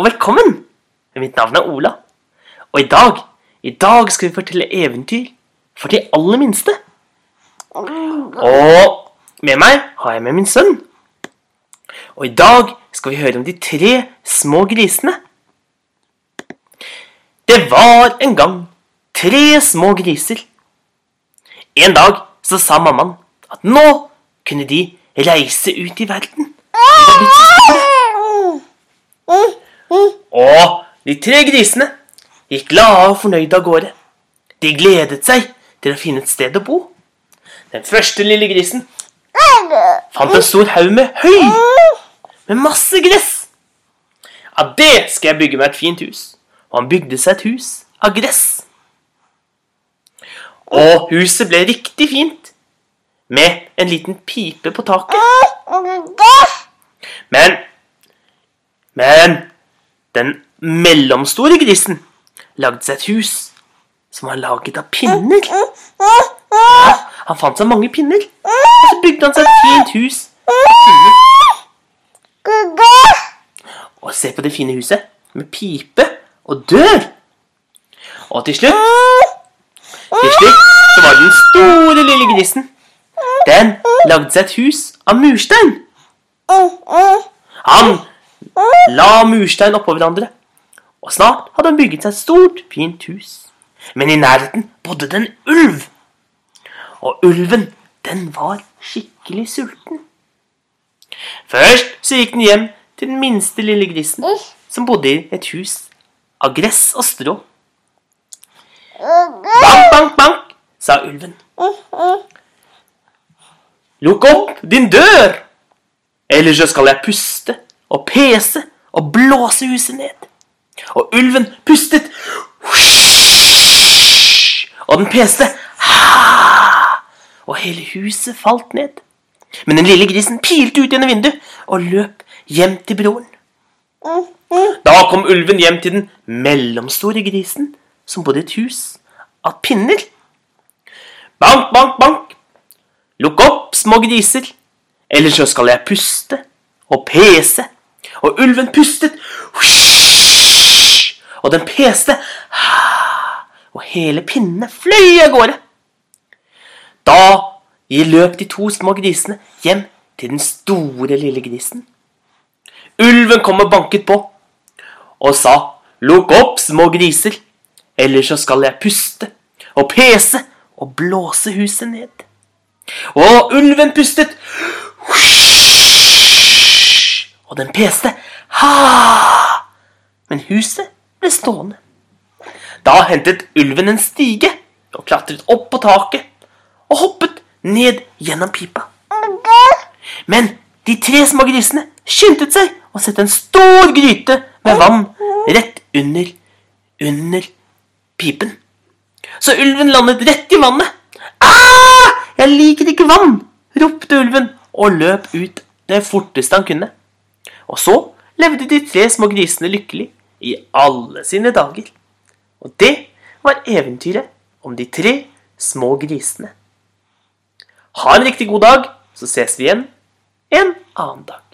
og velkommen! Mitt navn er Ola. Og i dag, i dag skal vi fortelle eventyr for de aller minste. Og med meg har jeg med min sønn. Og i dag skal vi høre om de tre små grisene. Det var en gang tre små griser. En dag så sa mammaen at nå kunne de reise ut i verden. De var blitt store. Og de tre grisene gikk glade og fornøyde av gårde. De gledet seg til å finne et sted å bo. Den første lille grisen fant en stor haug med høy med masse gress. Av det skal jeg bygge meg et fint hus. Og han bygde seg et hus av gress. Og huset ble riktig fint, med en liten pipe på taket. Men Men den mellomstore grisen lagde seg et hus som var laget av pinner. Ja, han fant seg mange pinner, og så bygde han seg et fint hus. Og se på det fine huset med pipe og dør. Og til slutt Til slutt så var det den store lille grisen. Den lagde seg et hus av murstein. Han la murstein oppå hverandre, og snart hadde han bygget seg et stort, fint hus. Men i nærheten bodde det en ulv. Og ulven, den var skikkelig sulten. Først så gikk den hjem til den minste lille grisen, som bodde i et hus av gress og strå. Bank, bank, bank, sa ulven. Lukk opp din dør, ellers så skal jeg puste og pese og blåse huset ned. Og ulven pustet, og den peste, og hele huset falt ned. Men den lille grisen pilte ut gjennom vinduet og løp hjem til broren. Da kom ulven hjem til den mellomstore grisen, som bodde i et hus av pinner. Bank, bank, bank. Lukk opp, små griser, ellers så skal jeg puste og pese. Og ulven pustet, og den peste, og hele pinnene fløy av gårde. Da løp de to små grisene hjem til den store lille grisen. Ulven kom og banket på og sa, 'Lukk opp, små griser, ellers så skal jeg puste og pese og blåse huset ned.' Og ulven pustet, og den peste, ha, men huset ble stående. Da hentet ulven en stige og klatret opp på taket og hoppet ned gjennom pipa. Men de tre små grisene skyndte seg og sette en stor gryte med vann rett under, under pipen. Så ulven landet rett i vannet. Ah! Jeg liker ikke vann! ropte ulven og løp ut det forteste han kunne. Og så levde de tre små grisene lykkelig i alle sine dager. Og det var eventyret om de tre små grisene. Ha en riktig god dag, så ses vi igjen en annen dag.